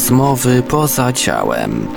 Rozmowy poza ciałem.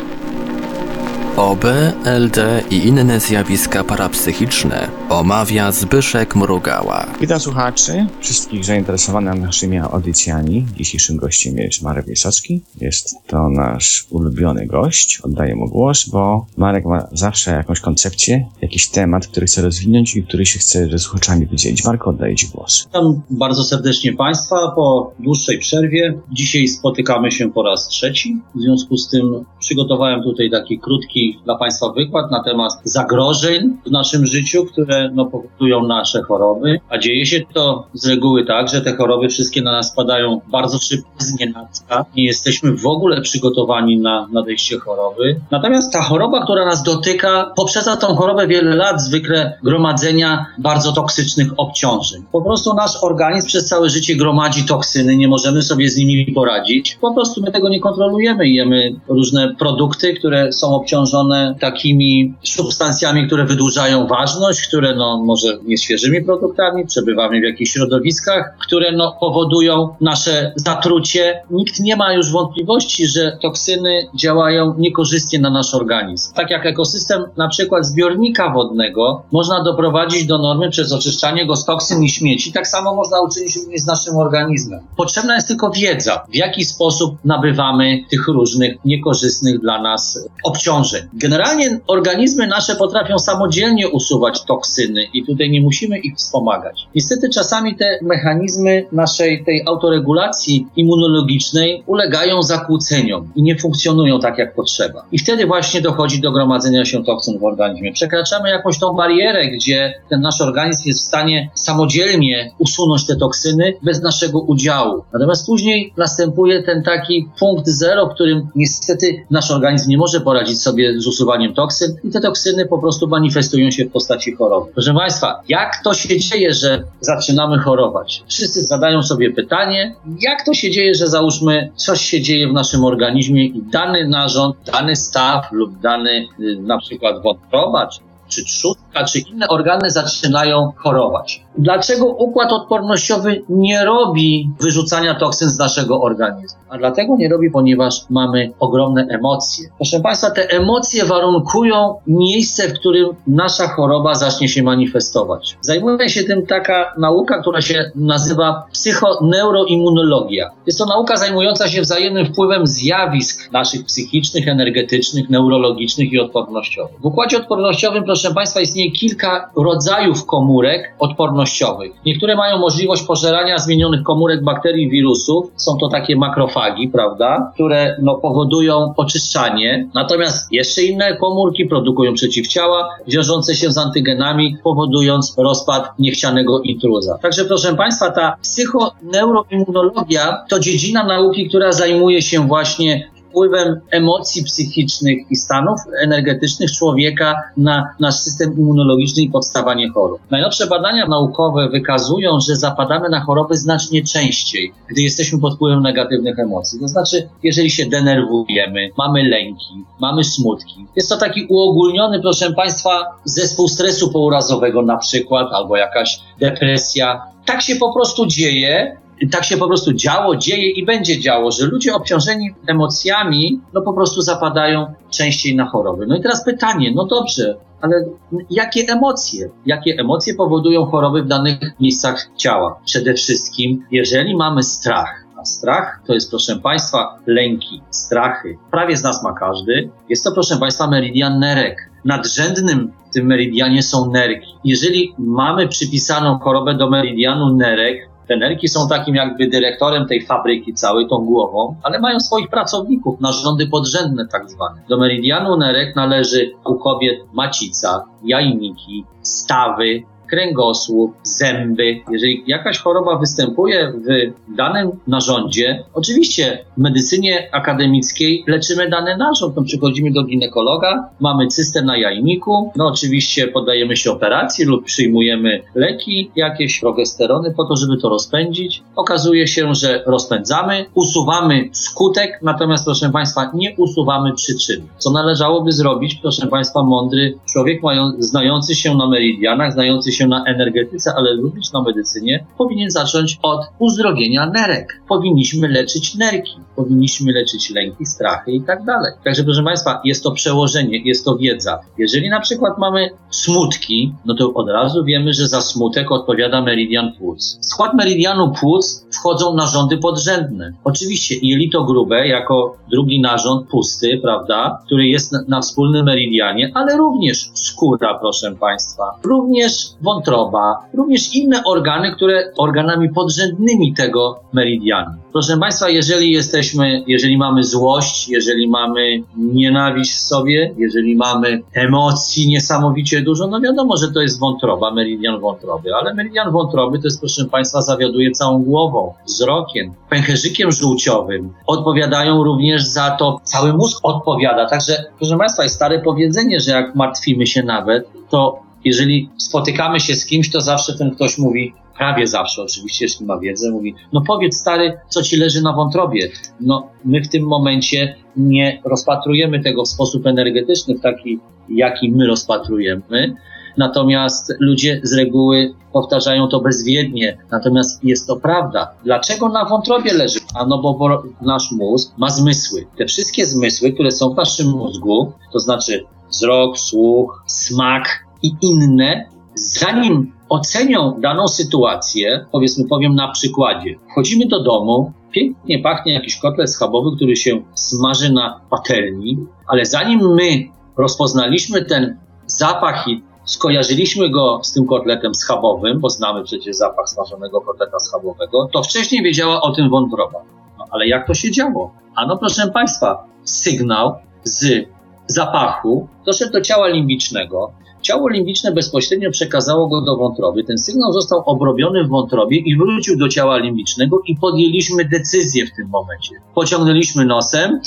OB, LD i inne zjawiska parapsychiczne omawia Zbyszek Mrugała. Witam słuchaczy, wszystkich zainteresowanych naszymi audycjami. Dzisiejszym gościem jest Marek Wiesocki. Jest to nasz ulubiony gość. Oddaję mu głos, bo Marek ma zawsze jakąś koncepcję, jakiś temat, który chce rozwinąć i który się chce ze słuchaczami podzielić. Marko, oddaję Ci głos. Witam bardzo serdecznie Państwa po dłuższej przerwie. Dzisiaj spotykamy się po raz trzeci. W związku z tym przygotowałem tutaj taki krótki dla Państwa wykład na temat zagrożeń w naszym życiu, które no, powodują nasze choroby. A dzieje się to z reguły tak, że te choroby wszystkie na nas spadają bardzo szybko, z nienacka. Nie jesteśmy w ogóle przygotowani na nadejście choroby. Natomiast ta choroba, która nas dotyka, poprzedza tą chorobę wiele lat zwykle gromadzenia bardzo toksycznych obciążeń. Po prostu nasz organizm przez całe życie gromadzi toksyny, nie możemy sobie z nimi poradzić. Po prostu my tego nie kontrolujemy. Jemy różne produkty, które są obciążone takimi substancjami, które wydłużają ważność, które no może nieświeżymi produktami, przebywamy w jakichś środowiskach, które no powodują nasze zatrucie. Nikt nie ma już wątpliwości, że toksyny działają niekorzystnie na nasz organizm. Tak jak ekosystem na przykład zbiornika wodnego można doprowadzić do normy przez oczyszczanie go z toksyn i śmieci, tak samo można uczynić również z naszym organizmem. Potrzebna jest tylko wiedza, w jaki sposób nabywamy tych różnych niekorzystnych dla nas obciążeń. Generalnie organizmy nasze potrafią samodzielnie usuwać toksyny i tutaj nie musimy ich wspomagać. Niestety czasami te mechanizmy naszej tej autoregulacji immunologicznej ulegają zakłóceniom i nie funkcjonują tak jak potrzeba. I wtedy właśnie dochodzi do gromadzenia się toksyn w organizmie. Przekraczamy jakąś tą barierę, gdzie ten nasz organizm jest w stanie samodzielnie usunąć te toksyny bez naszego udziału. Natomiast później następuje ten taki punkt zero, w którym niestety nasz organizm nie może poradzić sobie z usuwaniem toksyn i te toksyny po prostu manifestują się w postaci choroby. Proszę Państwa, jak to się dzieje, że zaczynamy chorować? Wszyscy zadają sobie pytanie, jak to się dzieje, że załóżmy coś się dzieje w naszym organizmie i dany narząd, dany staw lub dany y, na przykład wątroba, czy czy trzustka, czy inne organy zaczynają chorować. Dlaczego układ odpornościowy nie robi wyrzucania toksyn z naszego organizmu? A dlatego nie robi, ponieważ mamy ogromne emocje. Proszę Państwa, te emocje warunkują miejsce, w którym nasza choroba zacznie się manifestować. Zajmuje się tym taka nauka, która się nazywa psychoneuroimmunologia. Jest to nauka zajmująca się wzajemnym wpływem zjawisk naszych psychicznych, energetycznych, neurologicznych i odpornościowych. W układzie odpornościowym, proszę Państwa, istnieje kilka rodzajów komórek odpornościowych. Niektóre mają możliwość pożerania zmienionych komórek bakterii i wirusów. Są to takie makrofagi, prawda, które no, powodują oczyszczanie. Natomiast jeszcze inne komórki produkują przeciwciała wiążące się z antygenami, powodując rozpad niechcianego intruza. Także proszę Państwa, ta psychoneuroimmunologia to dziedzina nauki, która zajmuje się właśnie wpływem emocji psychicznych i stanów energetycznych człowieka na nasz system immunologiczny i powstawanie chorób. Najnowsze badania naukowe wykazują, że zapadamy na choroby znacznie częściej, gdy jesteśmy pod wpływem negatywnych emocji. To znaczy, jeżeli się denerwujemy, mamy lęki, mamy smutki. Jest to taki uogólniony, proszę Państwa, zespół stresu pourazowego na przykład, albo jakaś depresja. Tak się po prostu dzieje, tak się po prostu działo, dzieje i będzie działo, że ludzie obciążeni emocjami, no po prostu zapadają częściej na choroby. No i teraz pytanie, no dobrze, ale jakie emocje? Jakie emocje powodują choroby w danych miejscach ciała? Przede wszystkim, jeżeli mamy strach, a strach to jest, proszę Państwa, lęki, strachy. Prawie z nas ma każdy. Jest to, proszę Państwa, meridian nerek. Nadrzędnym w tym meridianie są nerki. Jeżeli mamy przypisaną chorobę do meridianu nerek, te nerki są takim jakby dyrektorem tej fabryki całej, tą głową, ale mają swoich pracowników, narządy podrzędne tak zwane. Do meridianu nerek należy u kobiet macica, jajniki, stawy, kręgosłup, zęby. Jeżeli jakaś choroba występuje w danym narządzie, oczywiście w medycynie akademickiej leczymy dany narząd. No, przychodzimy do ginekologa, mamy cystę na jajniku, no oczywiście poddajemy się operacji lub przyjmujemy leki, jakieś progesterony po to, żeby to rozpędzić. Okazuje się, że rozpędzamy, usuwamy skutek, natomiast proszę Państwa, nie usuwamy przyczyny. Co należałoby zrobić, proszę Państwa, mądry człowiek mają, znający się na meridianach, znający się się na energetyce, ale również na medycynie, powinien zacząć od uzdrowienia nerek. Powinniśmy leczyć nerki, powinniśmy leczyć lęki, strachy i tak dalej. Także proszę Państwa, jest to przełożenie, jest to wiedza. Jeżeli na przykład mamy smutki, no to od razu wiemy, że za smutek odpowiada meridian płuc. W skład meridianu płuc wchodzą narządy podrzędne. Oczywiście jelito grube jako drugi narząd pusty, prawda, który jest na, na wspólnym meridianie, ale również skóra, proszę Państwa, również wątroba, również inne organy, które organami podrzędnymi tego meridianu. Proszę Państwa, jeżeli jesteśmy, jeżeli mamy złość, jeżeli mamy nienawiść w sobie, jeżeli mamy emocji niesamowicie dużo, no wiadomo, że to jest wątroba, meridian wątroby, ale meridian wątroby to jest, proszę Państwa, zawiaduje całą głową, wzrokiem, pęcherzykiem żółciowym. Odpowiadają również za to, cały mózg odpowiada. Także, proszę Państwa, jest stare powiedzenie, że jak martwimy się nawet, to jeżeli spotykamy się z kimś, to zawsze ten ktoś mówi, prawie zawsze oczywiście, jeśli ma wiedzę, mówi, no powiedz stary, co ci leży na wątrobie. No my w tym momencie nie rozpatrujemy tego w sposób energetyczny, w taki, jaki my rozpatrujemy, Natomiast ludzie z reguły powtarzają to bezwiednie. Natomiast jest to prawda. Dlaczego na wątrobie leży? A no bo nasz mózg ma zmysły. Te wszystkie zmysły, które są w naszym mózgu, to znaczy wzrok, słuch, smak i inne, zanim ocenią daną sytuację, powiedzmy, powiem na przykładzie. Wchodzimy do domu, pięknie pachnie jakiś kotlet schabowy, który się smaży na patelni, ale zanim my rozpoznaliśmy ten zapach i skojarzyliśmy go z tym kotletem schabowym, bo znamy przecież zapach smażonego kotleta schabowego, to wcześniej wiedziała o tym wątroba. No, ale jak to się działo? Ano proszę Państwa, sygnał z zapachu doszedł do ciała limbicznego. Ciało limbiczne bezpośrednio przekazało go do wątroby. Ten sygnał został obrobiony w wątrobie i wrócił do ciała limbicznego i podjęliśmy decyzję w tym momencie. Pociągnęliśmy nosem,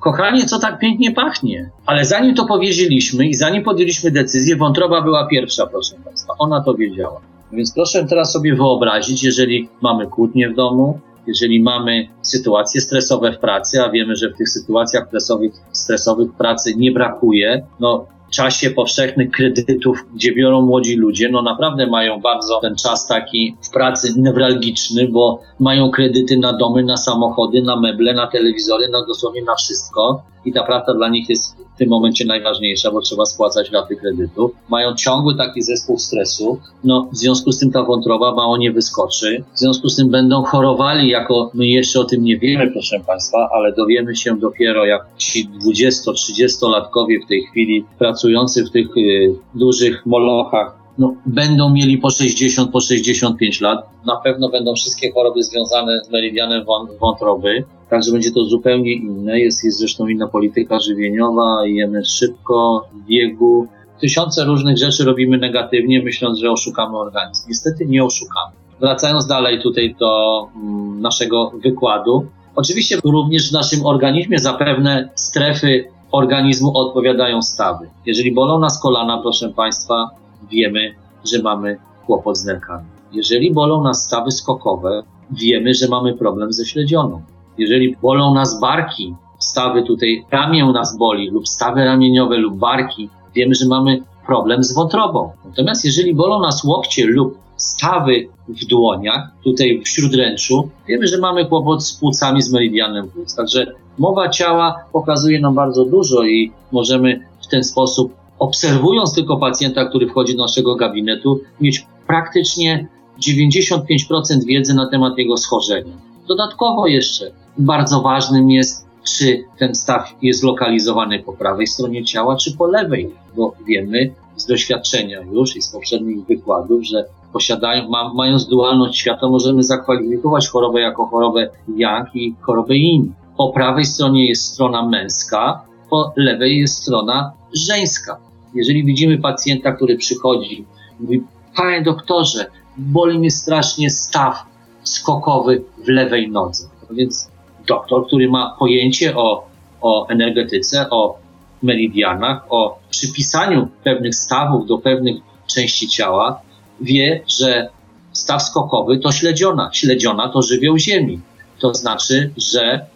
kochanie, co tak pięknie pachnie. Ale zanim to powiedzieliśmy i zanim podjęliśmy decyzję, wątroba była pierwsza, proszę Państwa. Ona to wiedziała. Więc proszę teraz sobie wyobrazić, jeżeli mamy kłótnię w domu, jeżeli mamy sytuacje stresowe w pracy, a wiemy, że w tych sytuacjach stresowych, stresowych pracy nie brakuje, no czasie powszechnych kredytów, gdzie biorą młodzi ludzie, no naprawdę mają bardzo ten czas taki w pracy newralgiczny, bo mają kredyty na domy, na samochody, na meble, na telewizory, na dosłownie na wszystko. I ta praca dla nich jest tym momencie najważniejsza, bo trzeba spłacać raty kredytów. Mają ciągły taki zespół stresu. No, w związku z tym ta wątroba mało nie wyskoczy. W związku z tym będą chorowali, jako my jeszcze o tym nie wiemy, proszę Państwa, ale dowiemy się dopiero, jak ci 20-30-latkowie w tej chwili pracujący w tych y, dużych molochach no, będą mieli po 60, po 65 lat. Na pewno będą wszystkie choroby związane z meridianem wątroby, także będzie to zupełnie inne. Jest, jest zresztą inna polityka żywieniowa, jemy szybko, w biegu. Tysiące różnych rzeczy robimy negatywnie, myśląc, że oszukamy organizm. Niestety nie oszukamy. Wracając dalej tutaj do mm, naszego wykładu. Oczywiście również w naszym organizmie zapewne strefy organizmu odpowiadają stawy. Jeżeli bolą nas kolana, proszę Państwa, wiemy, że mamy kłopot z nerkami. Jeżeli bolą nas stawy skokowe, wiemy, że mamy problem ze śledzioną. Jeżeli bolą nas barki, stawy tutaj, ramię nas boli lub stawy ramieniowe lub barki, wiemy, że mamy problem z wątrobą. Natomiast jeżeli bolą nas łokcie lub stawy w dłoniach, tutaj w śródręczu, wiemy, że mamy kłopot z płucami, z meridianem płuc. Także mowa ciała pokazuje nam bardzo dużo i możemy w ten sposób obserwując tylko pacjenta, który wchodzi do naszego gabinetu, mieć praktycznie 95% wiedzy na temat jego schorzenia. Dodatkowo jeszcze bardzo ważnym jest, czy ten staw jest lokalizowany po prawej stronie ciała, czy po lewej, bo wiemy z doświadczenia już i z poprzednich wykładów, że posiadają, ma, mając dualność świata, możemy zakwalifikować chorobę jako chorobę yang i chorobę yin. Po prawej stronie jest strona męska, po lewej jest strona żeńska. Jeżeli widzimy pacjenta, który przychodzi, mówi, panie doktorze, boli mnie strasznie staw skokowy w lewej nodze. No więc doktor, który ma pojęcie o, o energetyce, o meridianach, o przypisaniu pewnych stawów do pewnych części ciała, wie, że staw skokowy to śledziona. Śledziona to żywioł ziemi. To znaczy, że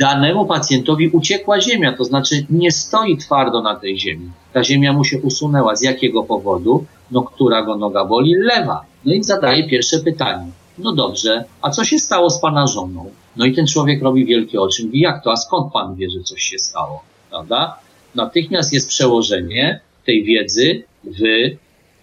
danemu pacjentowi uciekła ziemia, to znaczy nie stoi twardo na tej ziemi. Ta ziemia mu się usunęła. Z jakiego powodu? No, która go noga boli? Lewa. No i zadaje pierwsze pytanie. No dobrze, a co się stało z pana żoną? No i ten człowiek robi wielkie oczy. Mówi, jak to? A skąd pan wie, że coś się stało? Prawda? Natychmiast jest przełożenie tej wiedzy w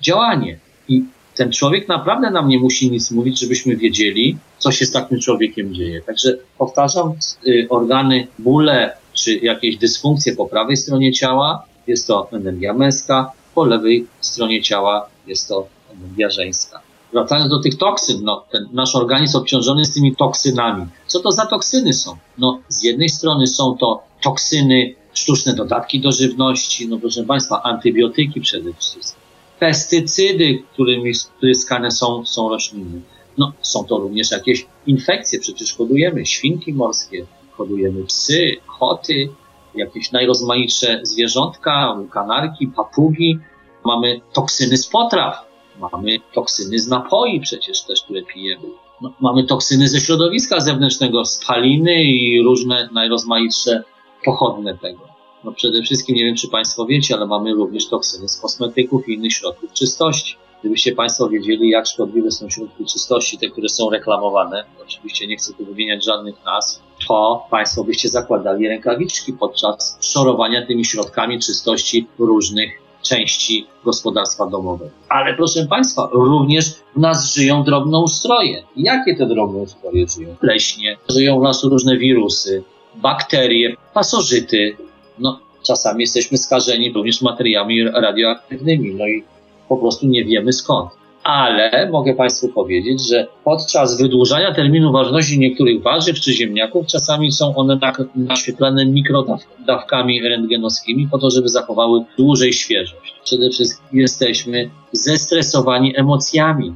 działanie. I ten człowiek naprawdę nam nie musi nic mówić, żebyśmy wiedzieli, co się z takim człowiekiem dzieje. Także powtarzam, y, organy, bóle czy jakieś dysfunkcje po prawej stronie ciała jest to energia męska, po lewej stronie ciała jest to energia żeńska. Wracając do tych toksyn, no, ten nasz organizm obciążony jest tymi toksynami. Co to za toksyny są? No, z jednej strony są to toksyny, sztuczne dodatki do żywności, no proszę Państwa, antybiotyki przede wszystkim pestycydy, którymi spryskane są, są rośliny. No, są to również jakieś infekcje, przecież hodujemy świnki morskie, hodujemy psy, koty, jakieś najrozmaitsze zwierzątka, kanarki, papugi. Mamy toksyny z potraw, mamy toksyny z napoi przecież też, które pijemy. No, mamy toksyny ze środowiska zewnętrznego, spaliny i różne najrozmaitsze pochodne tego. No przede wszystkim, nie wiem czy Państwo wiecie, ale mamy również toksyny z kosmetyków i innych środków czystości. Gdybyście Państwo wiedzieli, jak szkodliwe są środki czystości, te, które są reklamowane, oczywiście nie chcę tu wymieniać żadnych nazw, to Państwo byście zakładali rękawiczki podczas szorowania tymi środkami czystości różnych części gospodarstwa domowego. Ale proszę Państwa, również w nas żyją drobnoustroje. Jakie te drobnoustroje żyją? Pleśnie, żyją w nas różne wirusy, bakterie, pasożyty, no, czasami jesteśmy skażeni również materiałami radioaktywnymi, no i po prostu nie wiemy skąd. Ale mogę Państwu powiedzieć, że podczas wydłużania terminu ważności niektórych warzyw czy ziemniaków czasami są one naświetlane mikrodawkami rentgenowskimi po to, żeby zachowały dłużej świeżość. Przede wszystkim jesteśmy zestresowani emocjami.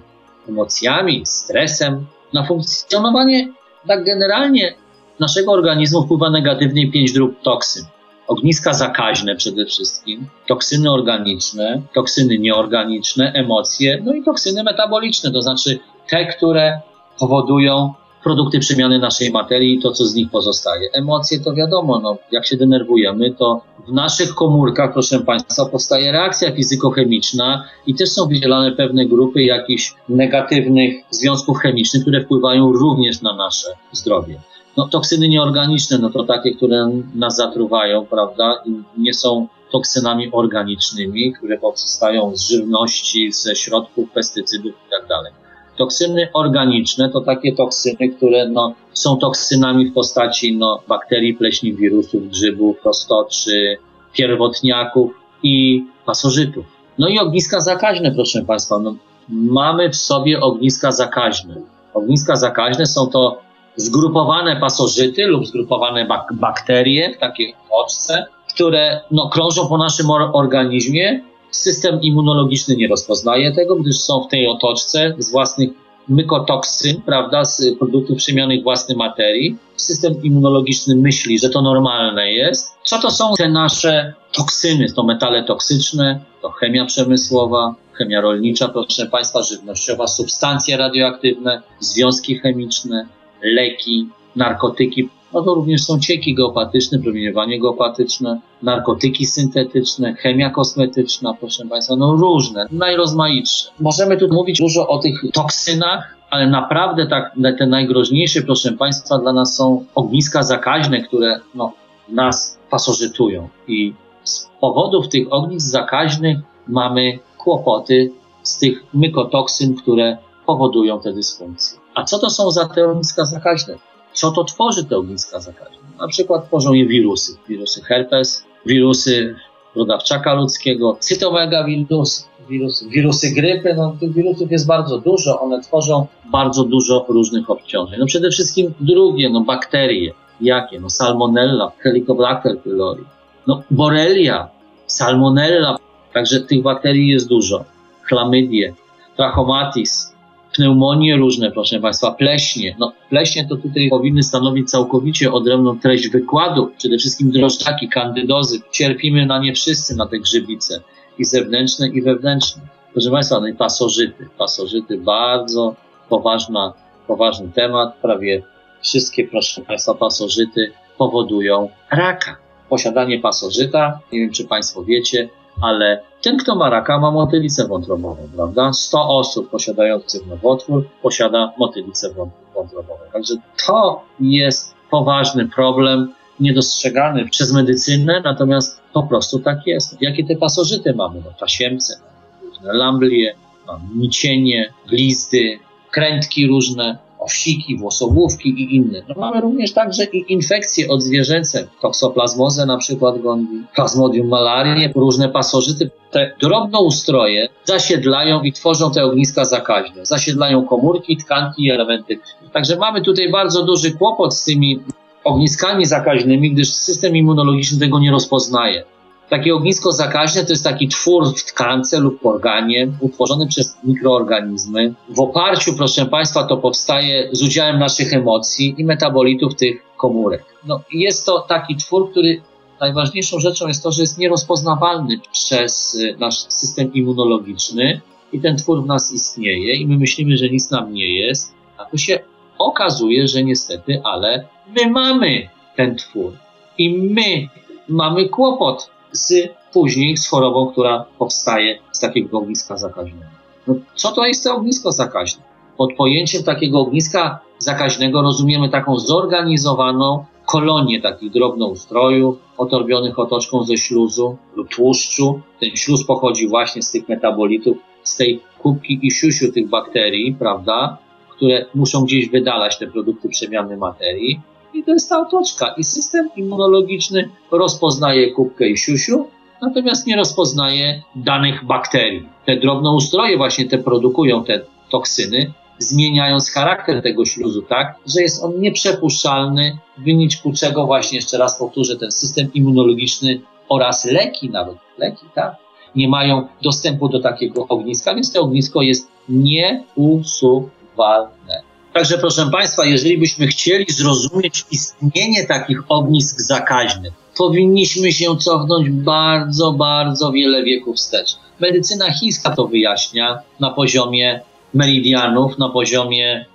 Emocjami, stresem. Na funkcjonowanie tak generalnie naszego organizmu wpływa negatywnie pięć dróg toksyn ogniska zakaźne przede wszystkim, toksyny organiczne, toksyny nieorganiczne, emocje, no i toksyny metaboliczne, to znaczy te, które powodują produkty przemiany naszej materii i to, co z nich pozostaje. Emocje to wiadomo, no, jak się denerwujemy, to w naszych komórkach, proszę Państwa, powstaje reakcja fizykochemiczna i też są wydzielane pewne grupy jakichś negatywnych związków chemicznych, które wpływają również na nasze zdrowie. No, toksyny nieorganiczne, no to takie, które nas zatruwają, prawda, i nie są toksynami organicznymi, które powstają z żywności, ze środków, pestycydów itd. Tak toksyny organiczne to takie toksyny, które no, są toksynami w postaci no, bakterii, pleśni, wirusów, grzybów, roztoczy, pierwotniaków i pasożytów. No i ogniska zakaźne, proszę Państwa. No, mamy w sobie ogniska zakaźne. Ogniska zakaźne są to zgrupowane pasożyty lub zgrupowane bak bakterie w takiej oczce, które no, krążą po naszym or organizmie. System immunologiczny nie rozpoznaje tego, gdyż są w tej otoczce z własnych mykotoksyn, prawda, z produktów przemienionych własnej materii. System immunologiczny myśli, że to normalne jest. Co to są te nasze toksyny? To metale toksyczne, to chemia przemysłowa, chemia rolnicza, proszę Państwa, żywnościowa, substancje radioaktywne, związki chemiczne, leki, narkotyki. No to również są cieki geopatyczne, promieniowanie geopatyczne, narkotyki syntetyczne, chemia kosmetyczna, proszę Państwa, no różne, najrozmaitsze. Możemy tu mówić dużo o tych toksynach, ale naprawdę tak, te najgroźniejsze, proszę Państwa, dla nas są ogniska zakaźne, które no, nas pasożytują. I z powodów tych ognisk zakaźnych mamy kłopoty z tych mykotoksyn, które powodują te dysfunkcje. A co to są za te ogniska zakaźne? Co to tworzy te ogniska zakaźne? Na przykład tworzą je wirusy. Wirusy herpes, wirusy rodawczaka ludzkiego, cytomegawirus, wirus, wirusy grypy. No, tych wirusów jest bardzo dużo. One tworzą bardzo dużo różnych obciążeń. No przede wszystkim drugie, no bakterie. Jakie? No salmonella, helicobacter pylori. No borrelia, salmonella. Także tych bakterii jest dużo. Chlamydie, trachomatis, pneumonie różne, proszę Państwa, pleśnie. No, pleśnie to tutaj powinny stanowić całkowicie odrębną treść wykładu, przede wszystkim drożdżaki, kandydozy. Cierpimy na nie wszyscy, na te grzybice, i zewnętrzne, i wewnętrzne. Proszę Państwa, no i pasożyty. Pasożyty, bardzo poważna, poważny temat. Prawie wszystkie, proszę Państwa, pasożyty powodują raka. Posiadanie pasożyta, nie wiem czy Państwo wiecie, ale ten, kto ma raka, ma motylicę wątrobową, prawda? 100 osób posiadających nowotwór posiada motylicę wątrobową. Także to jest poważny problem, niedostrzegany przez medycynę, natomiast po prostu tak jest. Jakie te pasożyty mamy? No, tasiemce, różne lamblie, mamy nicienie, glizdy, krętki różne, owsiki, włosogłówki i inne. No mamy również także i infekcje odzwierzęce, toksoplazmozę na przykład gondii, plasmodium malarię, różne pasożyty. Te drobnoustroje zasiedlają i tworzą te ogniska zakaźne. Zasiedlają komórki, tkanki i elementy. Także mamy tutaj bardzo duży kłopot z tymi ogniskami zakaźnymi, gdyż system immunologiczny tego nie rozpoznaje. Takie ognisko zakaźne to jest taki twór w tkance lub organie utworzony przez mikroorganizmy. W oparciu, proszę Państwa, to powstaje z udziałem naszych emocji i metabolitów tych komórek. No, jest to taki twór, który najważniejszą rzeczą jest to, że jest nierozpoznawalny przez y, nasz system immunologiczny i ten twór w nas istnieje i my myślimy, że nic nam nie jest, a tu się okazuje, że niestety, ale my mamy ten twór i my mamy kłopot z później z chorobą, która powstaje z takiego ogniska zakaźnego. No, co to jest to ognisko zakaźne? Pod pojęciem takiego ogniska zakaźnego rozumiemy taką zorganizowaną kolonię takich drobnoustrojów otorbionych otoczką ze śluzu lub tłuszczu. Ten śluz pochodzi właśnie z tych metabolitów, z tej kubki i siusiu tych bakterii, prawda, które muszą gdzieś wydalać te produkty przemiany materii i to jest ta otoczka. I system immunologiczny rozpoznaje kubkę i siusiu, natomiast nie rozpoznaje danych bakterii. Te drobnoustroje właśnie te produkują te toksyny, zmieniając charakter tego śluzu tak, że jest on nieprzepuszczalny, w wyniku czego właśnie, jeszcze raz powtórzę, ten system immunologiczny oraz leki nawet, leki, tak, nie mają dostępu do takiego ogniska, więc to ognisko jest nieusuwalne. Także proszę Państwa, jeżeli byśmy chcieli zrozumieć istnienie takich ognisk zakaźnych, powinniśmy się cofnąć bardzo, bardzo wiele wieków wstecz. Medycyna chińska to wyjaśnia na poziomie meridianów, na poziomie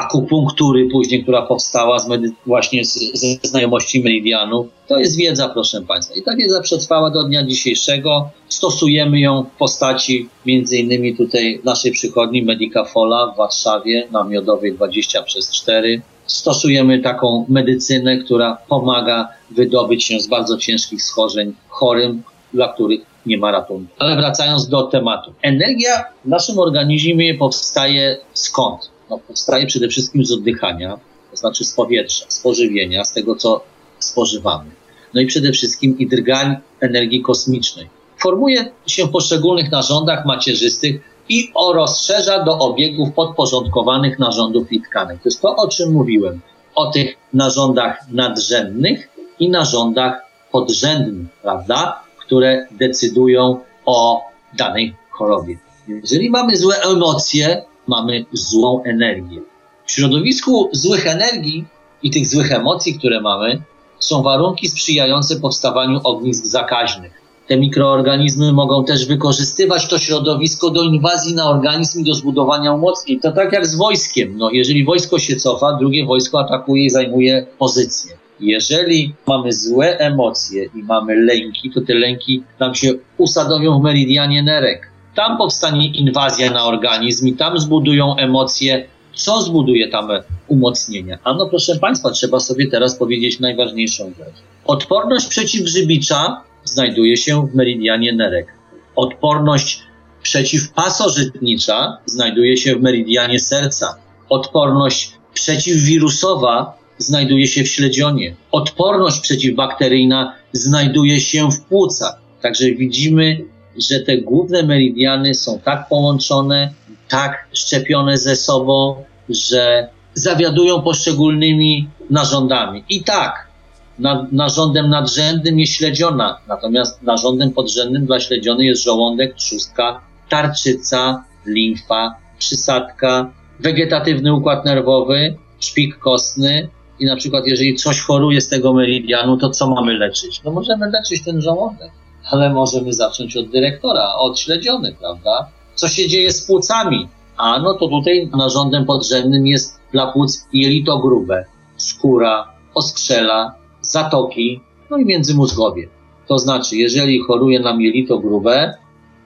akupunktury później, która powstała z właśnie z, ze znajomości meridianów. To jest wiedza, proszę Państwa. I ta wiedza przetrwała do dnia dzisiejszego. Stosujemy ją w postaci między innymi tutaj naszej przychodni Medicafola w Warszawie na Miodowej 20 przez 4. Stosujemy taką medycynę, która pomaga wydobyć się z bardzo ciężkich schorzeń chorym, dla których nie ma ratunku. Ale wracając do tematu. Energia w naszym organizmie powstaje skąd? No, powstaje przede wszystkim z oddychania, to znaczy z powietrza, z pożywienia, z tego, co spożywamy. No i przede wszystkim i drgań energii kosmicznej. Formuje się w poszczególnych narządach macierzystych i rozszerza do obiegów podporządkowanych narządów i tkanek. To jest to, o czym mówiłem. O tych narządach nadrzędnych i narządach podrzędnych, prawda? Które decydują o danej chorobie. Jeżeli mamy złe emocje, mamy złą energię. W środowisku złych energii i tych złych emocji, które mamy, są warunki sprzyjające powstawaniu ognisk zakaźnych. Te mikroorganizmy mogą też wykorzystywać to środowisko do inwazji na organizm i do zbudowania umocnień. To tak jak z wojskiem. No, jeżeli wojsko się cofa, drugie wojsko atakuje i zajmuje pozycję. Jeżeli mamy złe emocje i mamy lęki, to te lęki nam się usadowią w meridianie nerek tam powstanie inwazja na organizm i tam zbudują emocje. Co zbuduje tam umocnienia? Ano, proszę Państwa, trzeba sobie teraz powiedzieć najważniejszą rzecz. Odporność przeciwgrzybicza znajduje się w meridianie nerek. Odporność przeciwpasożytnicza znajduje się w meridianie serca. Odporność przeciwwirusowa znajduje się w śledzionie. Odporność przeciwbakteryjna znajduje się w płucach. Także widzimy, że te główne meridiany są tak połączone, tak szczepione ze sobą, że zawiadują poszczególnymi narządami. I tak, nad, narządem nadrzędnym jest śledziona, natomiast narządem podrzędnym dla śledziony jest żołądek, trzustka, tarczyca, limfa, przysadka, wegetatywny układ nerwowy, szpik kostny i na przykład jeżeli coś choruje z tego meridianu, to co mamy leczyć? No możemy leczyć ten żołądek ale możemy zacząć od dyrektora, od śledziony, prawda? Co się dzieje z płucami? A no to tutaj narządem podrzędnym jest dla płuc jelito grube, skóra, oskrzela, zatoki, no i międzymózgowie. To znaczy, jeżeli choruje nam jelito grube,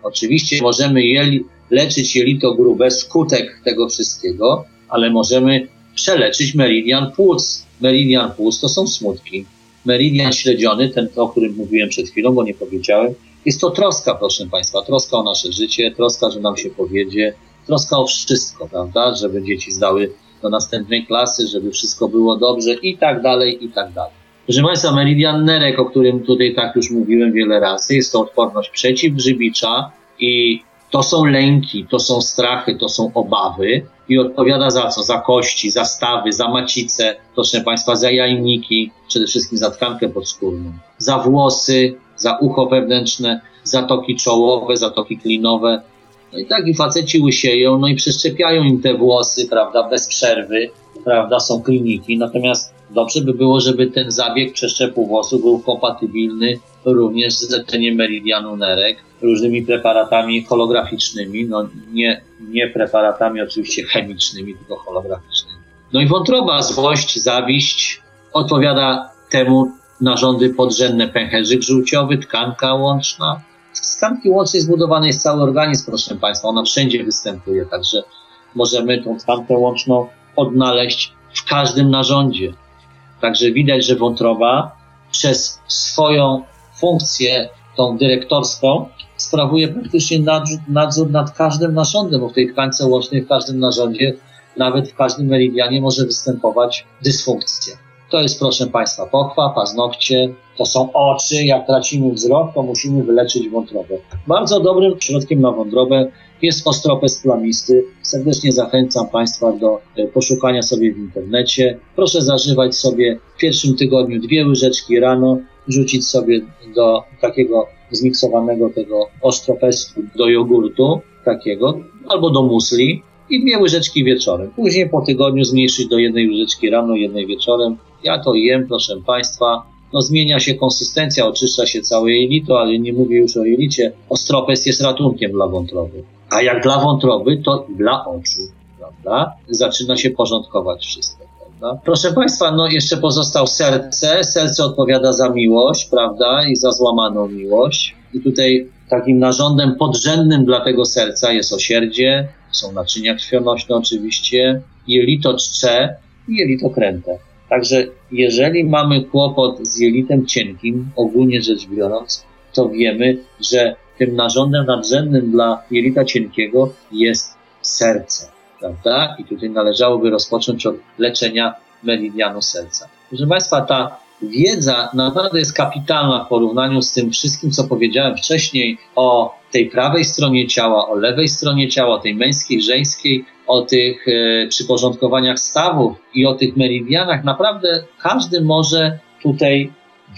oczywiście możemy jeli, leczyć jelito grube, skutek tego wszystkiego, ale możemy przeleczyć meridian płuc. Meridian płuc to są smutki. Meridian śledziony, ten, o którym mówiłem przed chwilą, bo nie powiedziałem, jest to troska, proszę Państwa, troska o nasze życie, troska, że nam się powiedzie, troska o wszystko, prawda, żeby dzieci zdały do następnej klasy, żeby wszystko było dobrze i tak dalej, i tak dalej. Proszę Państwa, meridian nerek, o którym tutaj tak już mówiłem wiele razy, jest to odporność przeciwgrzybicza i to są lęki, to są strachy, to są obawy i odpowiada za co? Za kości, za stawy, za macicę, proszę Państwa, za jajniki, przede wszystkim za tkankę podskórną, za włosy, za ucho wewnętrzne, zatoki czołowe, zatoki klinowe. No i tak i faceci łysieją, no i przeszczepiają im te włosy, prawda, bez przerwy, prawda, są kliniki, natomiast dobrze by było, żeby ten zabieg przeszczepu włosów był kompatybilny również z leczeniem meridianu nerek, różnymi preparatami holograficznymi, no nie, nie preparatami oczywiście chemicznymi, tylko holograficznymi. No i wątroba, złość, zawiść odpowiada temu narządy podrzędne, pęcherzyk żółciowy, tkanka łączna. Z tkanki łącznej zbudowany jest cały organizm, proszę Państwa, ona wszędzie występuje, także możemy tą tkankę łączną odnaleźć w każdym narządzie. Także widać, że wątroba przez swoją funkcję, tą dyrektorską, sprawuje praktycznie nadzór, nadzór nad każdym narządem, bo w tej tkance łącznej, w każdym narządzie, nawet w każdym meridianie może występować dysfunkcja. To jest, proszę Państwa, pochwa, paznokcie, to są oczy. Jak tracimy wzrok, to musimy wyleczyć wątrobę. Bardzo dobrym środkiem na wątrobę jest ostropes plamisty. Serdecznie zachęcam Państwa do e, poszukania sobie w internecie. Proszę zażywać sobie w pierwszym tygodniu dwie łyżeczki rano, rzucić sobie do takiego zmiksowanego tego ostropestu, do jogurtu takiego, albo do musli i dwie łyżeczki wieczorem. Później po tygodniu zmniejszyć do jednej łyżeczki rano, jednej wieczorem. Ja to jem, proszę Państwa. No zmienia się konsystencja, oczyszcza się całe jelito, ale nie mówię już o jelicie. Ostropes jest ratunkiem dla wątroby. A jak dla wątroby, to dla oczu, prawda? Zaczyna się porządkować wszystko. Prawda? Proszę Państwa, no jeszcze pozostał serce. Serce odpowiada za miłość, prawda? I za złamaną miłość. I tutaj takim narządem podrzędnym dla tego serca jest osierdzie, są naczynia krwionośne oczywiście, jelito czcze i jelito kręte. Także jeżeli mamy kłopot z jelitem cienkim, ogólnie rzecz biorąc, to wiemy, że tym narządem nadrzędnym dla jelita cienkiego jest serce, prawda? I tutaj należałoby rozpocząć od leczenia meridianu serca. Proszę Państwa, ta wiedza naprawdę jest kapitalna w porównaniu z tym wszystkim, co powiedziałem wcześniej o tej prawej stronie ciała, o lewej stronie ciała, o tej męskiej, żeńskiej, o tych e, przyporządkowaniach stawów i o tych meridianach. Naprawdę każdy może tutaj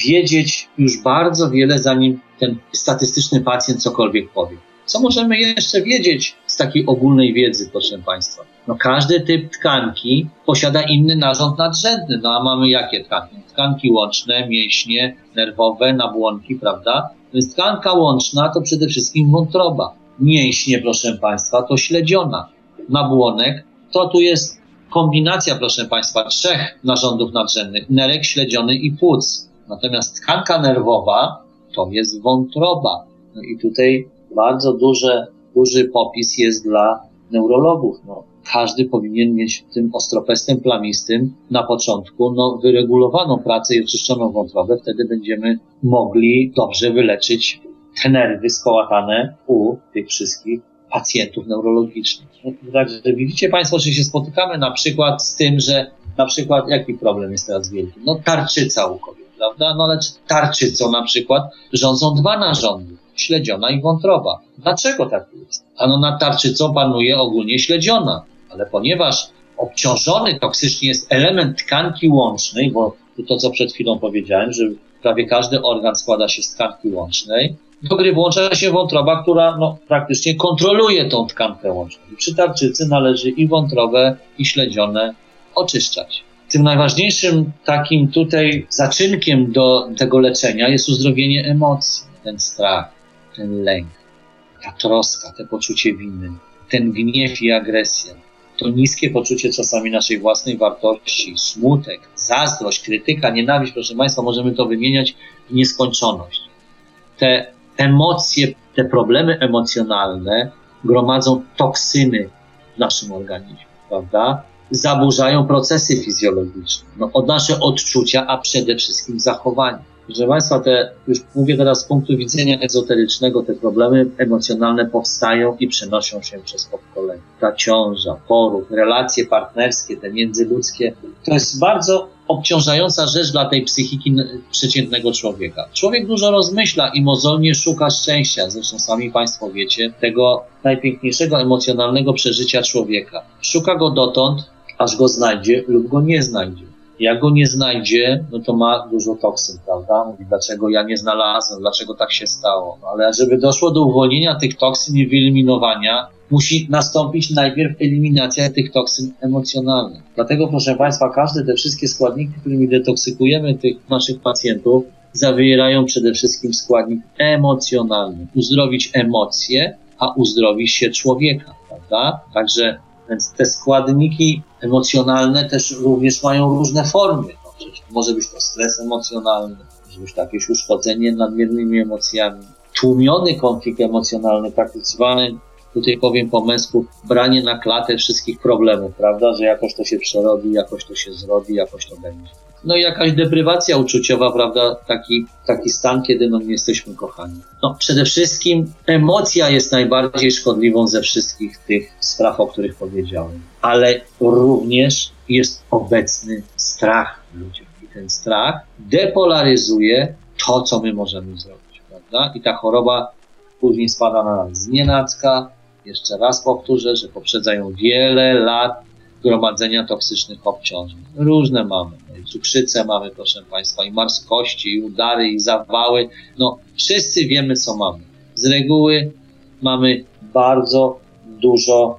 wiedzieć już bardzo wiele, zanim ten statystyczny pacjent cokolwiek powie. Co możemy jeszcze wiedzieć z takiej ogólnej wiedzy, proszę Państwa? No każdy typ tkanki posiada inny narząd nadrzędny. No a mamy jakie tkanki? Tkanki łączne, mięśnie, nerwowe, nabłonki, prawda? Więc tkanka łączna to przede wszystkim wątroba. Mięśnie, proszę Państwa, to śledziona. Nabłonek to tu jest kombinacja, proszę Państwa, trzech narządów nadrzędnych. Nerek, śledziony i płuc. Natomiast tkanka nerwowa to jest wątroba. No i tutaj bardzo duże, duży popis jest dla neurologów. No, każdy powinien mieć tym ostropestem plamistym na początku no, wyregulowaną pracę i oczyszczoną wątrobę. Wtedy będziemy mogli dobrze wyleczyć te nerwy skołatane u tych wszystkich pacjentów neurologicznych. No, także widzicie Państwo, że się spotykamy na przykład z tym, że na przykład jaki problem jest teraz wielki? No tarczyca u kobiet, prawda? No lecz tarczycą na przykład rządzą dwa narządy śledziona i wątroba. Dlaczego tak jest? Ano nad tarczycą panuje ogólnie śledziona, ale ponieważ obciążony toksycznie jest element tkanki łącznej, bo to, co przed chwilą powiedziałem, że prawie każdy organ składa się z tkanki łącznej, do gry włącza się wątroba, która no, praktycznie kontroluje tą tkankę łączną. Przy tarczycy należy i wątrobę, i śledzione oczyszczać. Tym najważniejszym takim tutaj zaczynkiem do tego leczenia jest uzdrowienie emocji, ten strach, ten lęk, ta troska, te poczucie winy, ten gniew i agresja, to niskie poczucie czasami naszej własnej wartości, smutek, zazdrość, krytyka, nienawiść, proszę Państwa, możemy to wymieniać w nieskończoność. te emocje, te problemy emocjonalne gromadzą toksyny w naszym organizmie, prawda? Zaburzają procesy fizjologiczne, no, od nasze odczucia, a przede wszystkim zachowania. Proszę Państwa, te, już mówię teraz z punktu widzenia ezoterycznego, te problemy emocjonalne powstają i przenoszą się przez pokolenia. Ta ciąża, poród, relacje partnerskie, te międzyludzkie, to jest bardzo obciążająca rzecz dla tej psychiki przeciętnego człowieka. Człowiek dużo rozmyśla i mozolnie szuka szczęścia. Zresztą sami Państwo wiecie, tego najpiękniejszego emocjonalnego przeżycia człowieka. Szuka go dotąd, aż go znajdzie lub go nie znajdzie. Jak go nie znajdzie, no to ma dużo toksyn, prawda? Mówi, dlaczego ja nie znalazłem, dlaczego tak się stało. No, ale żeby doszło do uwolnienia tych toksyn i wyeliminowania, musi nastąpić najpierw eliminacja tych toksyn emocjonalnych. Dlatego, proszę Państwa, każde te wszystkie składniki, którymi detoksykujemy tych naszych pacjentów, zawierają przede wszystkim składnik emocjonalny. Uzdrowić emocje, a uzdrowi się człowieka, prawda? Także więc te składniki emocjonalne też również mają różne formy. No, może być to stres emocjonalny, może być to jakieś uszkodzenie nadmiernymi emocjami, tłumiony konflikt emocjonalny, praktykowany, tutaj powiem po męsku, branie na klatę wszystkich problemów, prawda, że jakoś to się przerobi, jakoś to się zrobi, jakoś to będzie. No i jakaś deprywacja uczuciowa, prawda, taki, taki stan, kiedy no nie jesteśmy kochani. No przede wszystkim emocja jest najbardziej szkodliwą ze wszystkich tych spraw, o których powiedziałem, ale również jest obecny strach w ludziach. I ten strach depolaryzuje to, co my możemy zrobić, prawda? I ta choroba później spada na nas z. Jeszcze raz powtórzę, że poprzedzają wiele lat gromadzenia toksycznych obciążeń. Różne mamy. Cukrzycę mamy, proszę Państwa, i marskości, i udary, i zawały. No, wszyscy wiemy, co mamy. Z reguły mamy bardzo dużo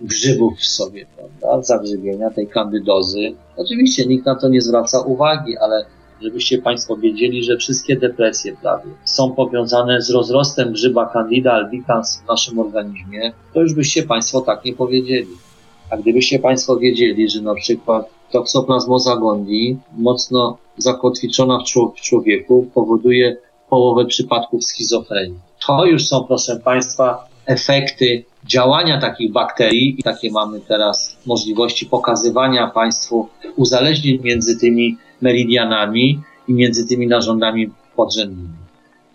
grzybów w sobie, prawda? Zagrzybienia tej kandydozy. Oczywiście nikt na to nie zwraca uwagi, ale żebyście Państwo wiedzieli, że wszystkie depresje prawie są powiązane z rozrostem grzyba Candida albicans w naszym organizmie, to już byście Państwo tak nie powiedzieli. A gdybyście Państwo wiedzieli, że na przykład toksoplasmoza gondii, mocno zakotwiczona w człowieku, powoduje połowę przypadków schizofrenii. To już są, proszę Państwa, efekty działania takich bakterii i takie mamy teraz możliwości pokazywania Państwu uzależnień między tymi meridianami i między tymi narządami podrzędnymi.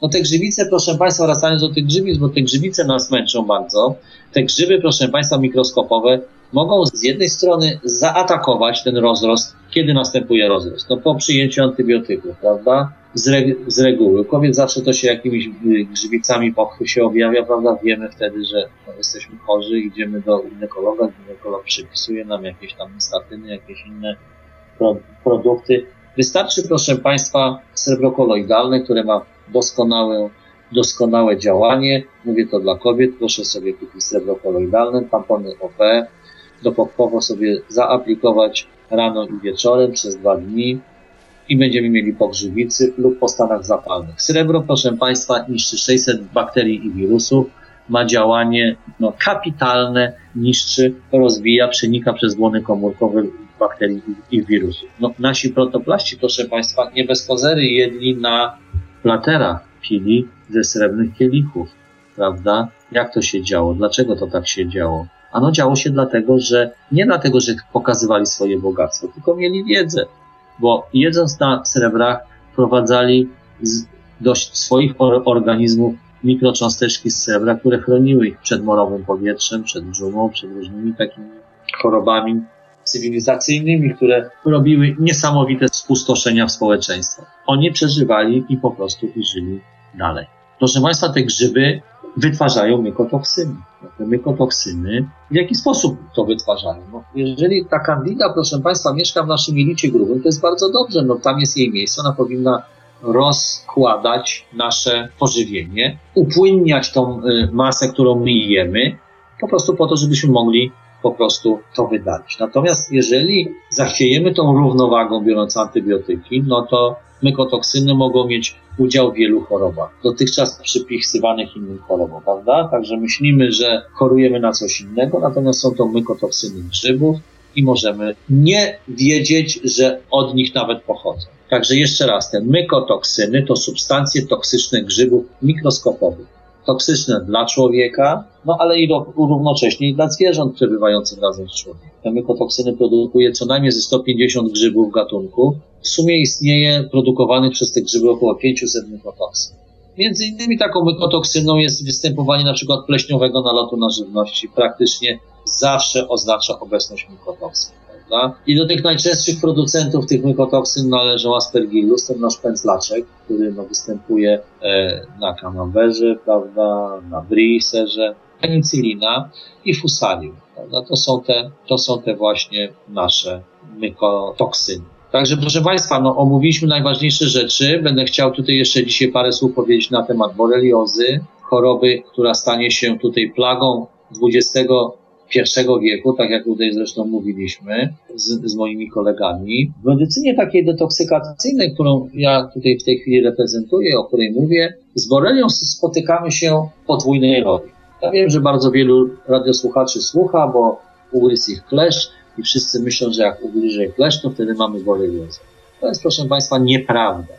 No te grzybice, proszę Państwa, wracając do tych grzybic, bo te grzybice nas męczą bardzo. Te grzyby, proszę Państwa, mikroskopowe mogą z jednej strony zaatakować ten rozrost, kiedy następuje rozrost? No po przyjęciu antybiotyków, prawda? Z, z reguły. Kobiet zawsze to się jakimiś y, grzybicami popchy się objawia, prawda? Wiemy wtedy, że no, jesteśmy chorzy, idziemy do ginekologa, ginekolog przypisuje nam jakieś tam statyny, jakieś inne pro produkty. Wystarczy, proszę Państwa, srebro koloidalne, które ma doskonałe, doskonałe działanie. Mówię to dla kobiet. Proszę sobie kupić srebro koloidalne, tampony OP, dopokpowo sobie zaaplikować rano i wieczorem przez dwa dni i będziemy mieli po grzybicy lub po stanach zapalnych. Srebro, proszę Państwa, niszczy 600 bakterii i wirusów, ma działanie no, kapitalne, niszczy, rozwija, przenika przez błony komórkowe bakterii i wirusów. No, nasi protoplaści, proszę Państwa, nie bez kozery jedli na platerach, pili ze srebrnych kielichów, prawda? Jak to się działo? Dlaczego to tak się działo? Ano działo się dlatego, że nie dlatego, że pokazywali swoje bogactwo, tylko mieli wiedzę, bo jedząc na srebrach wprowadzali do swoich organizmów mikrocząsteczki z srebra, które chroniły ich przed morowym powietrzem, przed dżumą, przed różnymi takimi chorobami cywilizacyjnymi, które robiły niesamowite spustoszenia w społeczeństwach. Oni przeżywali i po prostu i żyli dalej. Proszę Państwa, te grzyby wytwarzają mykotoksyny. Te mykotoksyny, w jaki sposób to wytwarzają? No, jeżeli ta kandida, proszę Państwa, mieszka w naszym jelicie grubym, to jest bardzo dobrze, no tam jest jej miejsce, ona powinna rozkładać nasze pożywienie, upłynniać tą y, masę, którą my jemy, po prostu po to, żebyśmy mogli po prostu to wydalić. Natomiast jeżeli zachwiejemy tą równowagą, biorąc antybiotyki, no to mykotoksyny mogą mieć udział w wielu chorobach, dotychczas przypisywanych innym chorobom, prawda? Także myślimy, że chorujemy na coś innego, natomiast są to mykotoksyny grzybów, i możemy nie wiedzieć, że od nich nawet pochodzą. Także jeszcze raz, te mykotoksyny to substancje toksyczne grzybów mikroskopowych. Toksyczne dla człowieka, no ale i równocześnie dla zwierząt przebywających razem z człowiekiem. Te mykotoksyny produkuje co najmniej ze 150 grzybów gatunku. W sumie istnieje produkowanych przez te grzyby około 500 mykotoksyn. Między innymi taką mykotoksyną jest występowanie na przykład pleśniowego nalotu na żywności. Praktycznie zawsze oznacza obecność mykotoksyn. Prawda? I do tych najczęstszych producentów tych mykotoksyn należą aspergillus, ten nasz pędzlaczek, który no, występuje e, na camemberze, prawda, na brie serze, penicylina i fusarium. Prawda? To, są te, to są te właśnie nasze mykotoksyny. Także proszę Państwa, no, omówiliśmy najważniejsze rzeczy. Będę chciał tutaj jeszcze dzisiaj parę słów powiedzieć na temat boreliozy, choroby, która stanie się tutaj plagą XXI wieku, tak jak tutaj zresztą mówiliśmy z, z moimi kolegami. W medycynie takiej detoksykacyjnej, którą ja tutaj w tej chwili reprezentuję, o której mówię, z borelią spotykamy się w podwójnej roli. Ja wiem, że bardzo wielu radiosłuchaczy słucha, bo ugryzł ich klesz, i wszyscy myślą, że jak ugryzie klesz, to wtedy mamy boreliozę. To jest, proszę Państwa, nieprawda.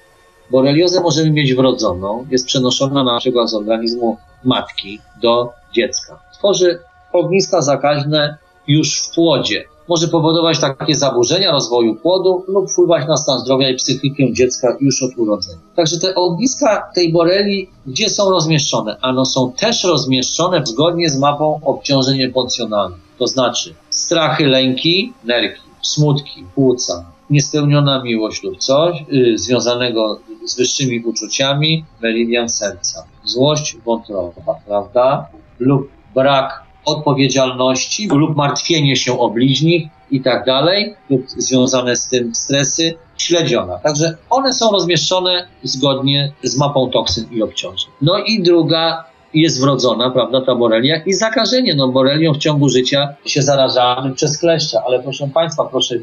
Boreliozę możemy mieć wrodzoną, jest przenoszona na przykład z organizmu matki do dziecka. Tworzy ogniska zakaźne już w płodzie. Może powodować takie zaburzenia rozwoju płodu lub wpływać na stan zdrowia i psychikę dziecka już od urodzenia. Także te ogniska tej boreli, gdzie są rozmieszczone? Ano są też rozmieszczone zgodnie z mapą obciążeń emocjonalnych. To znaczy strachy, lęki, nerki, smutki, płuca, niespełniona miłość lub coś yy, związanego z wyższymi uczuciami, meridian serca, złość wątroba, prawda? Lub brak odpowiedzialności lub martwienie się o bliźnich i tak dalej, lub związane z tym stresy, śledziona. Także one są rozmieszczone zgodnie z mapą toksyn i obciążeń. No i druga jest wrodzona, prawda, ta borelia i zakażenie, no borelią w ciągu życia się zarażamy przez kleszcze, ale proszę Państwa, proszę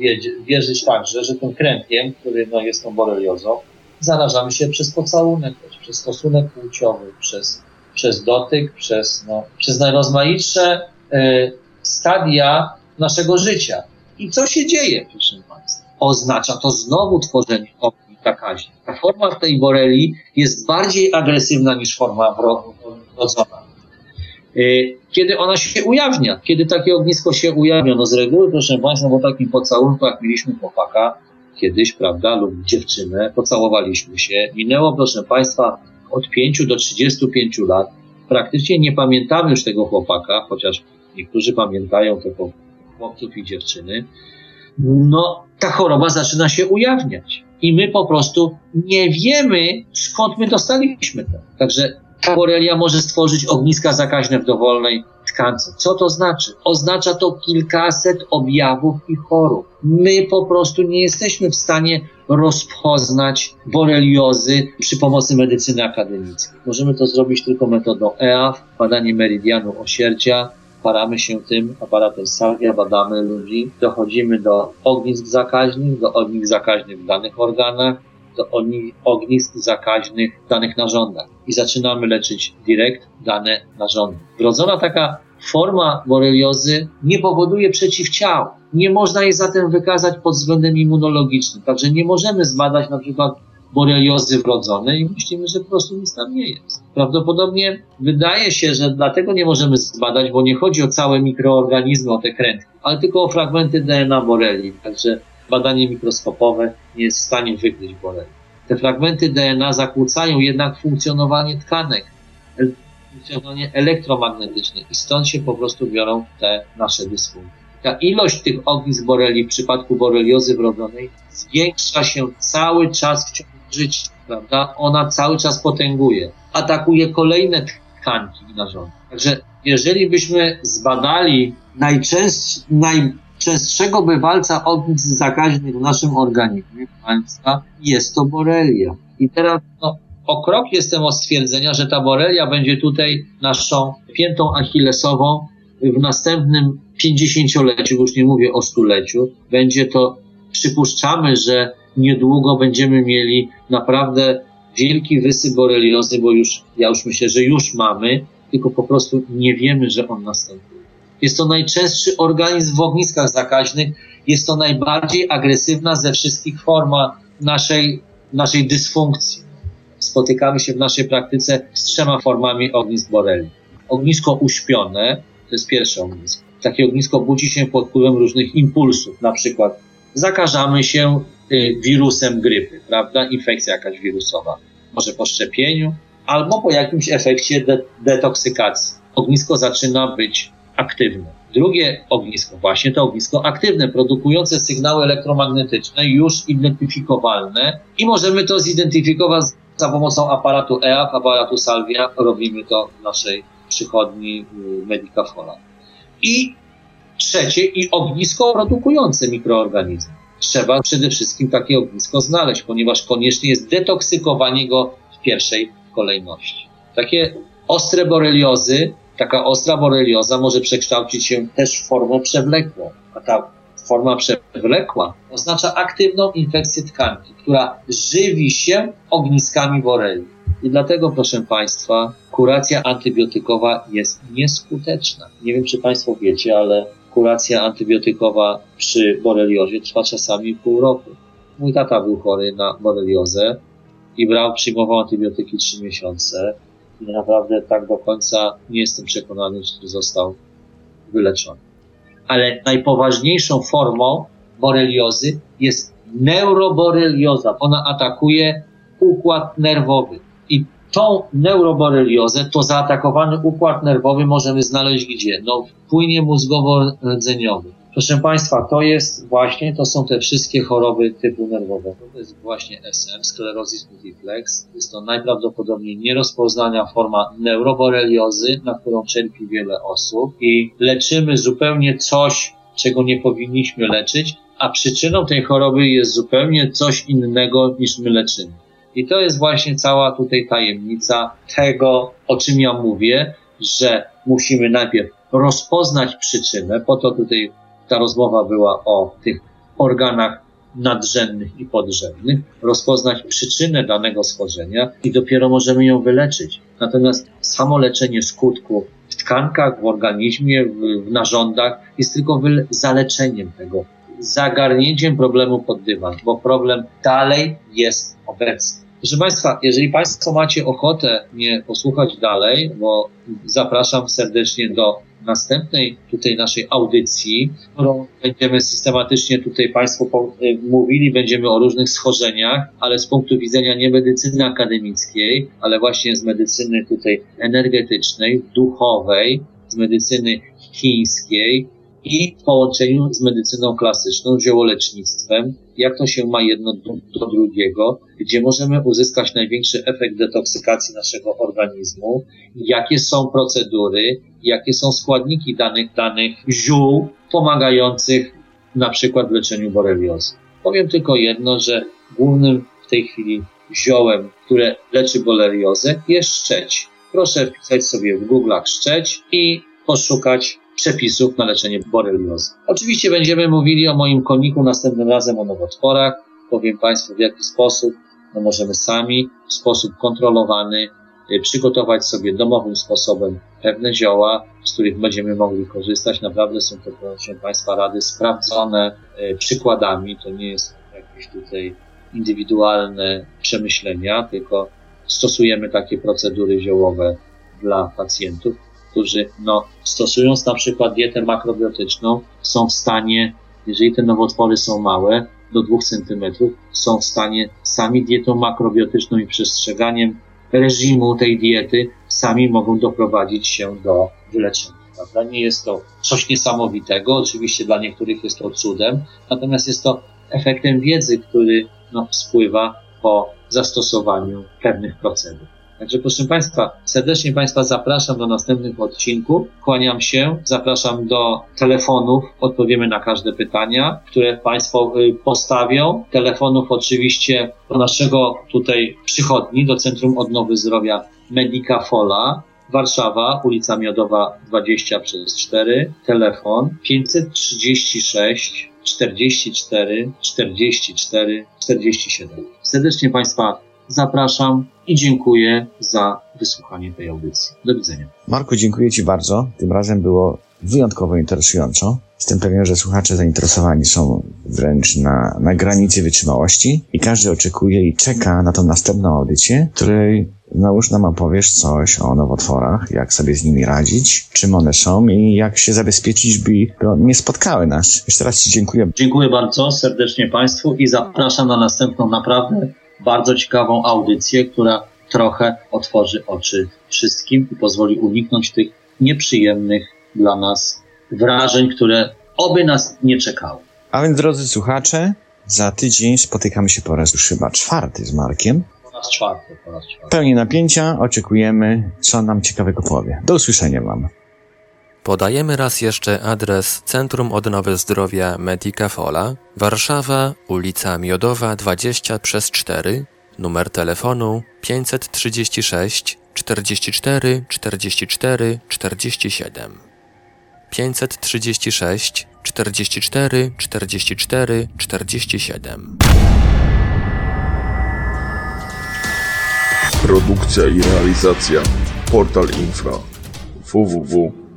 wierzyć także, że tym kręgiem, który no, jest tą boreliozą, zarażamy się przez pocałunek, przez stosunek płciowy, przez, przez dotyk, przez, no, przez najrozmaitsze y, stadia naszego życia. I co się dzieje, proszę Państwa? Oznacza to znowu tworzenie ogni zakaźnych. Ta forma tej borelii jest bardziej agresywna niż forma wrodzona. Y, kiedy ona się ujawnia, kiedy takie ognisko się ujawnia, no z reguły, proszę Państwa, po takim pocałunku, jak mieliśmy chłopaka kiedyś, prawda, lub dziewczynę, pocałowaliśmy się, minęło, proszę Państwa, od 5 do 35 lat, praktycznie nie pamiętamy już tego chłopaka, chociaż niektórzy pamiętają to chłopców i dziewczyny, no ta choroba zaczyna się ujawniać. I my po prostu nie wiemy, skąd my dostaliśmy to. Także Borelia może stworzyć ogniska zakaźne w dowolnej tkance. Co to znaczy? Oznacza to kilkaset objawów i chorób. My po prostu nie jesteśmy w stanie rozpoznać boreliozy przy pomocy medycyny akademickiej. Możemy to zrobić tylko metodą EAF, badanie meridianu osierdzia, paramy się tym aparatem Salvia, badamy ludzi, dochodzimy do ognisk zakaźnych, do ognisk zakaźnych w danych organach, do ognisk zakaźnych w danych narządach i zaczynamy leczyć direkt dane narządy. Wrodzona taka forma boreliozy nie powoduje przeciwciał. Nie można jej zatem wykazać pod względem immunologicznym. Także nie możemy zbadać na przykład boreliozy wrodzonej i myślimy, że po prostu nic tam nie jest. Prawdopodobnie wydaje się, że dlatego nie możemy zbadać, bo nie chodzi o całe mikroorganizmy, o te krętki, ale tylko o fragmenty DNA boreli. Także badanie mikroskopowe nie jest w stanie wykryć boreli. Te fragmenty DNA zakłócają jednak funkcjonowanie tkanek, funkcjonowanie elektromagnetyczne i stąd się po prostu biorą te nasze dysfunkcje. Ta ilość tych ognisk boreli w przypadku boreliozy wrodzonej zwiększa się cały czas w ciągu życia, prawda? Ona cały czas potęguje, atakuje kolejne tkanki narządy. Także jeżeli byśmy zbadali najczęstsze, naj, częstszego bywalca ognisk zakaźnych w naszym organizmie, Państwa, jest to borelia. I teraz no, o krok jestem od stwierdzenia, że ta borelia będzie tutaj naszą piętą achillesową w następnym pięćdziesięcioleciu, już nie mówię o stuleciu. Będzie to, przypuszczamy, że niedługo będziemy mieli naprawdę wielki wysyp boreliozy, bo już, ja już myślę, że już mamy, tylko po prostu nie wiemy, że on następuje. Jest to najczęstszy organizm w ogniskach zakaźnych. Jest to najbardziej agresywna ze wszystkich form naszej, naszej dysfunkcji. Spotykamy się w naszej praktyce z trzema formami ognisk boreli. Ognisko uśpione, to jest pierwsze ognisko. Takie ognisko budzi się pod wpływem różnych impulsów, na przykład zakażamy się y, wirusem grypy, prawda? Infekcja jakaś wirusowa. Może po szczepieniu, albo po jakimś efekcie de detoksykacji. Ognisko zaczyna być aktywne. Drugie ognisko, właśnie to ognisko aktywne, produkujące sygnały elektromagnetyczne, już identyfikowalne i możemy to zidentyfikować za pomocą aparatu EAF, aparatu Salvia. Robimy to w naszej przychodni y, Medicafola. I trzecie, i ognisko produkujące mikroorganizmy. Trzeba przede wszystkim takie ognisko znaleźć, ponieważ konieczne jest detoksykowanie go w pierwszej kolejności. Takie ostre boreliozy, taka ostra borelioza może przekształcić się też w formę przewlekłą, a ta forma przewlekła oznacza aktywną infekcję tkanki, która żywi się ogniskami boreli. I dlatego, proszę Państwa, kuracja antybiotykowa jest nieskuteczna. Nie wiem, czy Państwo wiecie, ale kuracja antybiotykowa przy boreliozie trwa czasami pół roku. Mój tata był chory na boreliozę i brał, przyjmował antybiotyki trzy miesiące i naprawdę tak do końca nie jestem przekonany, czy został wyleczony. Ale najpoważniejszą formą boreliozy jest neuroborelioza. Ona atakuje układ nerwowy. I tą neuroboreliozę, to zaatakowany układ nerwowy możemy znaleźć gdzie? No w płynie mózgowo-rdzeniowym. Proszę Państwa, to jest właśnie, to są te wszystkie choroby typu nerwowego. To jest właśnie SM, sklerozis multiplex. Jest to najprawdopodobniej nierozpoznania forma neuroboreliozy, na którą cierpi wiele osób i leczymy zupełnie coś, czego nie powinniśmy leczyć, a przyczyną tej choroby jest zupełnie coś innego niż my leczymy. I to jest właśnie cała tutaj tajemnica tego, o czym ja mówię, że musimy najpierw rozpoznać przyczynę, po to tutaj ta rozmowa była o tych organach nadrzędnych i podrzędnych, rozpoznać przyczynę danego schorzenia i dopiero możemy ją wyleczyć. Natomiast samo leczenie skutku w tkankach, w organizmie, w, w narządach jest tylko zaleczeniem tego, zagarnięciem problemu pod dywan, bo problem dalej jest obecny. Proszę Państwa, jeżeli Państwo macie ochotę mnie posłuchać dalej, bo zapraszam serdecznie do następnej tutaj naszej audycji, którą będziemy systematycznie tutaj Państwu mówili, będziemy o różnych schorzeniach, ale z punktu widzenia nie medycyny akademickiej, ale właśnie z medycyny tutaj energetycznej, duchowej, z medycyny chińskiej, i w połączeniu z medycyną klasyczną, ziołolecznictwem, jak to się ma jedno do, do drugiego, gdzie możemy uzyskać największy efekt detoksykacji naszego organizmu, jakie są procedury, jakie są składniki danych, danych ziół pomagających na przykład w leczeniu boreliozy. Powiem tylko jedno, że głównym w tej chwili ziołem, które leczy boreliozę jest szczeć. Proszę wpisać sobie w Google'ach szczeć i poszukać przepisów na leczenie boreliozy. Oczywiście będziemy mówili o moim koniku następnym razem o nowotworach. Powiem Państwu w jaki sposób no możemy sami w sposób kontrolowany y, przygotować sobie domowym sposobem pewne zioła, z których będziemy mogli korzystać. Naprawdę są to, proszę Państwa, rady sprawdzone y, przykładami. To nie jest jakieś tutaj indywidualne przemyślenia, tylko stosujemy takie procedury ziołowe dla pacjentów którzy no, stosując na przykład dietę makrobiotyczną, są w stanie, jeżeli te nowotwory są małe, do 2 cm, są w stanie sami dietą makrobiotyczną i przestrzeganiem reżimu tej diety, sami mogą doprowadzić się do wyleczenia. Prawda? Nie jest to coś niesamowitego, oczywiście dla niektórych jest to cudem, natomiast jest to efektem wiedzy, który no, spływa po zastosowaniu pewnych procedur. Także proszę Państwa, serdecznie Państwa zapraszam do następnych odcinków. Kłaniam się, zapraszam do telefonów, odpowiemy na każde pytania, które Państwo y, postawią. Telefonów oczywiście do naszego tutaj przychodni, do Centrum Odnowy Zdrowia Medica Fola. Warszawa, ulica Miodowa 20 przez 4, telefon 536 44 44 47. Serdecznie Państwa zapraszam i dziękuję za wysłuchanie tej audycji. Do widzenia. Marku, dziękuję Ci bardzo. Tym razem było wyjątkowo interesująco. Jestem pewien, że słuchacze zainteresowani są wręcz na, na granicy wytrzymałości i każdy oczekuje i czeka na tą następną audycję, której Nałóż nam opowiesz coś o nowotworach, jak sobie z nimi radzić, czym one są i jak się zabezpieczyć, by nie spotkały nas. Jeszcze raz Ci dziękuję. Dziękuję bardzo serdecznie Państwu i zapraszam na następną naprawdę bardzo ciekawą audycję, która trochę otworzy oczy wszystkim i pozwoli uniknąć tych nieprzyjemnych dla nas wrażeń, które oby nas nie czekały. A więc drodzy słuchacze, za tydzień spotykamy się po raz już chyba czwarty z Markiem. Po raz czwarty, po raz czwarty. Pełni napięcia oczekujemy, co nam ciekawego powie. Do usłyszenia Wam. Podajemy raz jeszcze adres Centrum Odnowy Zdrowia Medica Fola, Warszawa, ulica Miodowa 20 przez 4, numer telefonu 536 44 44 47. 536 44 44 47. Produkcja i realizacja Portal Infra